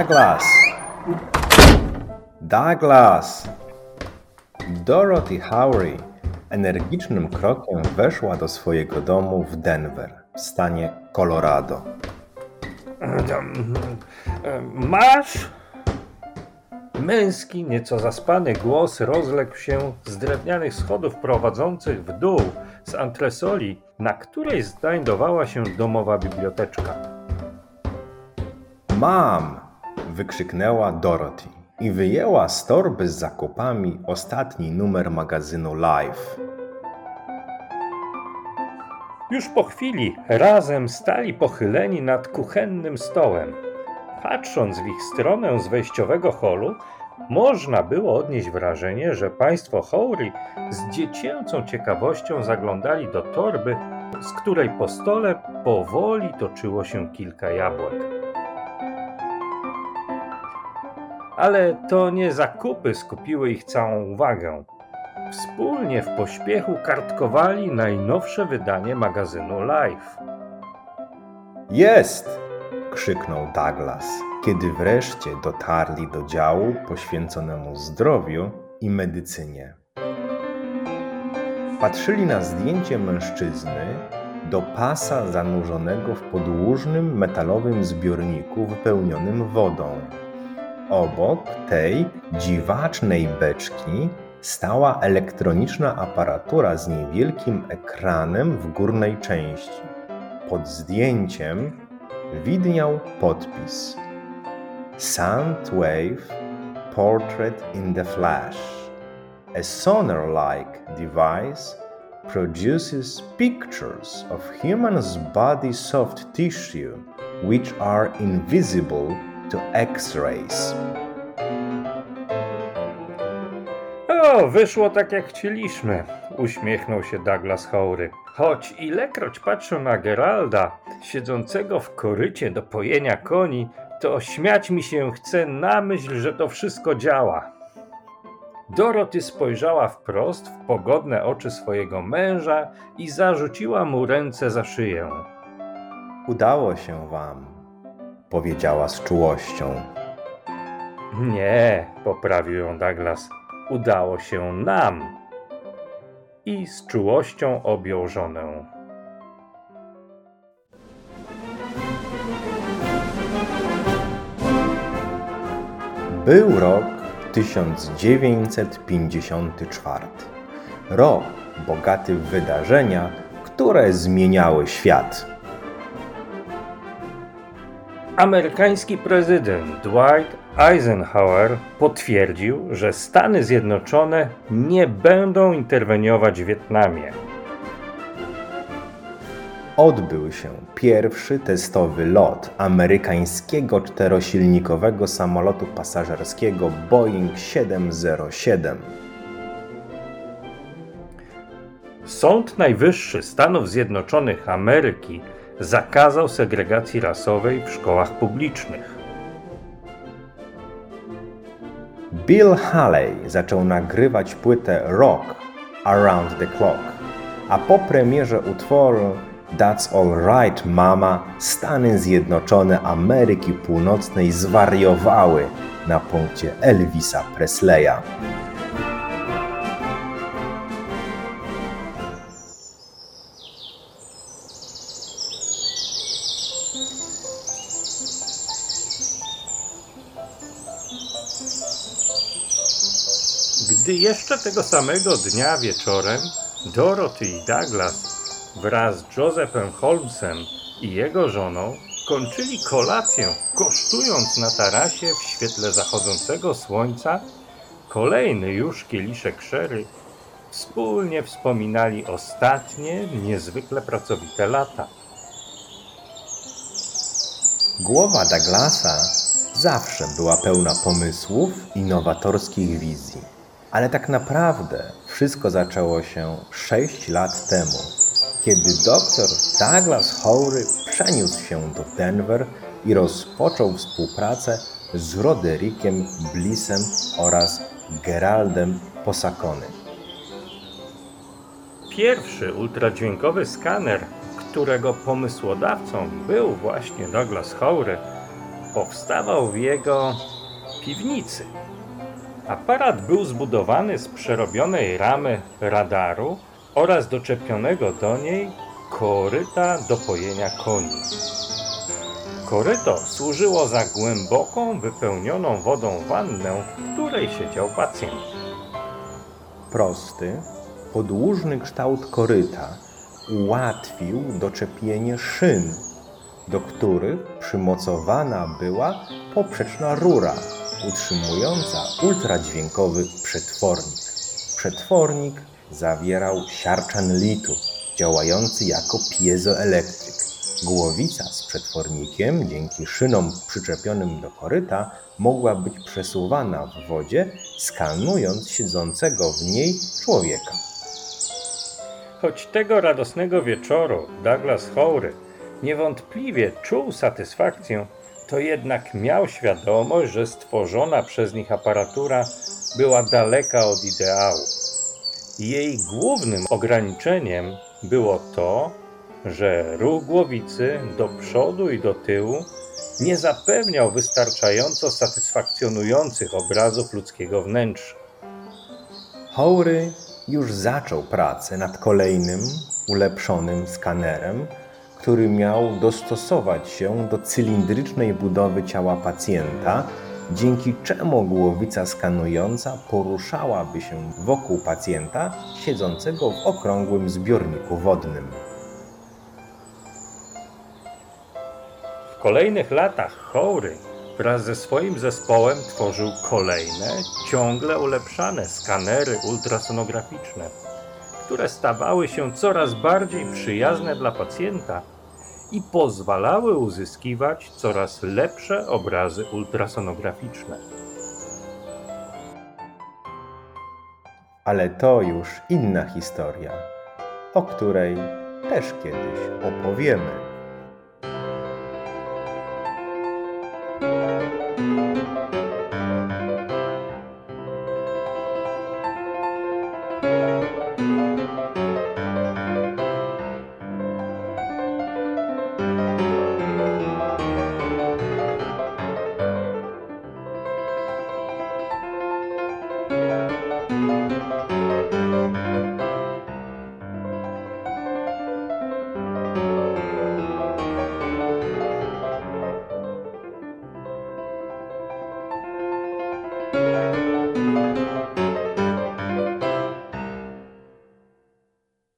Douglas! Douglas! Dorothy Howry energicznym krokiem weszła do swojego domu w Denver, w stanie Colorado. Masz? Męski, nieco zaspany głos rozległ się z drewnianych schodów prowadzących w dół z antresoli, na której znajdowała się domowa biblioteczka. Mam! Wykrzyknęła Dorothy i wyjęła z torby z zakupami ostatni numer magazynu Life. Już po chwili razem stali pochyleni nad kuchennym stołem. Patrząc w ich stronę z wejściowego holu, można było odnieść wrażenie, że państwo Howry z dziecięcą ciekawością zaglądali do torby, z której po stole powoli toczyło się kilka jabłek. Ale to nie zakupy skupiły ich całą uwagę. Wspólnie w pośpiechu kartkowali najnowsze wydanie magazynu Life. Jest! krzyknął Douglas, kiedy wreszcie dotarli do działu poświęconemu zdrowiu i medycynie. Patrzyli na zdjęcie mężczyzny do pasa zanurzonego w podłużnym metalowym zbiorniku wypełnionym wodą. Obok tej dziwacznej beczki stała elektroniczna aparatura z niewielkim ekranem w górnej części. Pod zdjęciem widniał podpis Soundwave Portrait in the Flash. A sonar-like device produces pictures of human's body soft tissue which are invisible to X-rays. O, wyszło tak jak chcieliśmy, uśmiechnął się Douglas Howry. Choć ilekroć patrzę na Geralda, siedzącego w korycie do pojenia koni, to śmiać mi się chce na myśl, że to wszystko działa. Dorothy spojrzała wprost w pogodne oczy swojego męża i zarzuciła mu ręce za szyję. Udało się wam, powiedziała z czułością. Nie, poprawił ją Douglas. Udało się nam. I z czułością objął żonę. Był rok 1954. Rok bogaty w wydarzenia, które zmieniały świat. Amerykański prezydent Dwight Eisenhower potwierdził, że Stany Zjednoczone nie będą interweniować w Wietnamie. Odbył się pierwszy testowy lot amerykańskiego czterosilnikowego samolotu pasażerskiego Boeing 707. Sąd Najwyższy Stanów Zjednoczonych Ameryki zakazał segregacji rasowej w szkołach publicznych. Bill Haley zaczął nagrywać płytę Rock Around the Clock, a po premierze utworu That's Alright Mama Stany Zjednoczone Ameryki Północnej zwariowały na punkcie Elvisa Presleya. Gdy jeszcze tego samego dnia wieczorem Dorothy i Douglas wraz z Josephem Holmesem i jego żoną kończyli kolację, kosztując na tarasie w świetle zachodzącego słońca kolejny już kieliszek szery, wspólnie wspominali ostatnie, niezwykle pracowite lata. Głowa Douglasa zawsze była pełna pomysłów i nowatorskich wizji. Ale tak naprawdę wszystko zaczęło się 6 lat temu, kiedy dr Douglas Howry przeniósł się do Denver i rozpoczął współpracę z Roderickiem Blissem oraz Geraldem Posakony. Pierwszy ultradźwiękowy skaner, którego pomysłodawcą był właśnie Douglas Howry, powstawał w jego piwnicy. Aparat był zbudowany z przerobionej ramy radaru oraz doczepionego do niej koryta do pojenia koni. Koryto służyło za głęboką, wypełnioną wodą wannę, w której siedział pacjent. Prosty, podłużny kształt koryta ułatwił doczepienie szyn, do których przymocowana była poprzeczna rura utrzymująca ultradźwiękowy przetwornik. Przetwornik zawierał siarczan litu, działający jako piezoelektryk. Głowica z przetwornikiem dzięki szynom przyczepionym do koryta mogła być przesuwana w wodzie, skanując siedzącego w niej człowieka. Choć tego radosnego wieczoru Douglas Howry niewątpliwie czuł satysfakcję, to jednak miał świadomość, że stworzona przez nich aparatura była daleka od ideału. Jej głównym ograniczeniem było to, że ruch głowicy do przodu i do tyłu nie zapewniał wystarczająco satysfakcjonujących obrazów ludzkiego wnętrza. Howry już zaczął pracę nad kolejnym, ulepszonym skanerem, który miał dostosować się do cylindrycznej budowy ciała pacjenta, dzięki czemu głowica skanująca poruszałaby się wokół pacjenta siedzącego w okrągłym zbiorniku wodnym. W kolejnych latach Howry wraz ze swoim zespołem tworzył kolejne, ciągle ulepszane skanery ultrasonograficzne, które stawały się coraz bardziej przyjazne dla pacjenta i pozwalały uzyskiwać coraz lepsze obrazy ultrasonograficzne. Ale to już inna historia, o której też kiedyś opowiemy.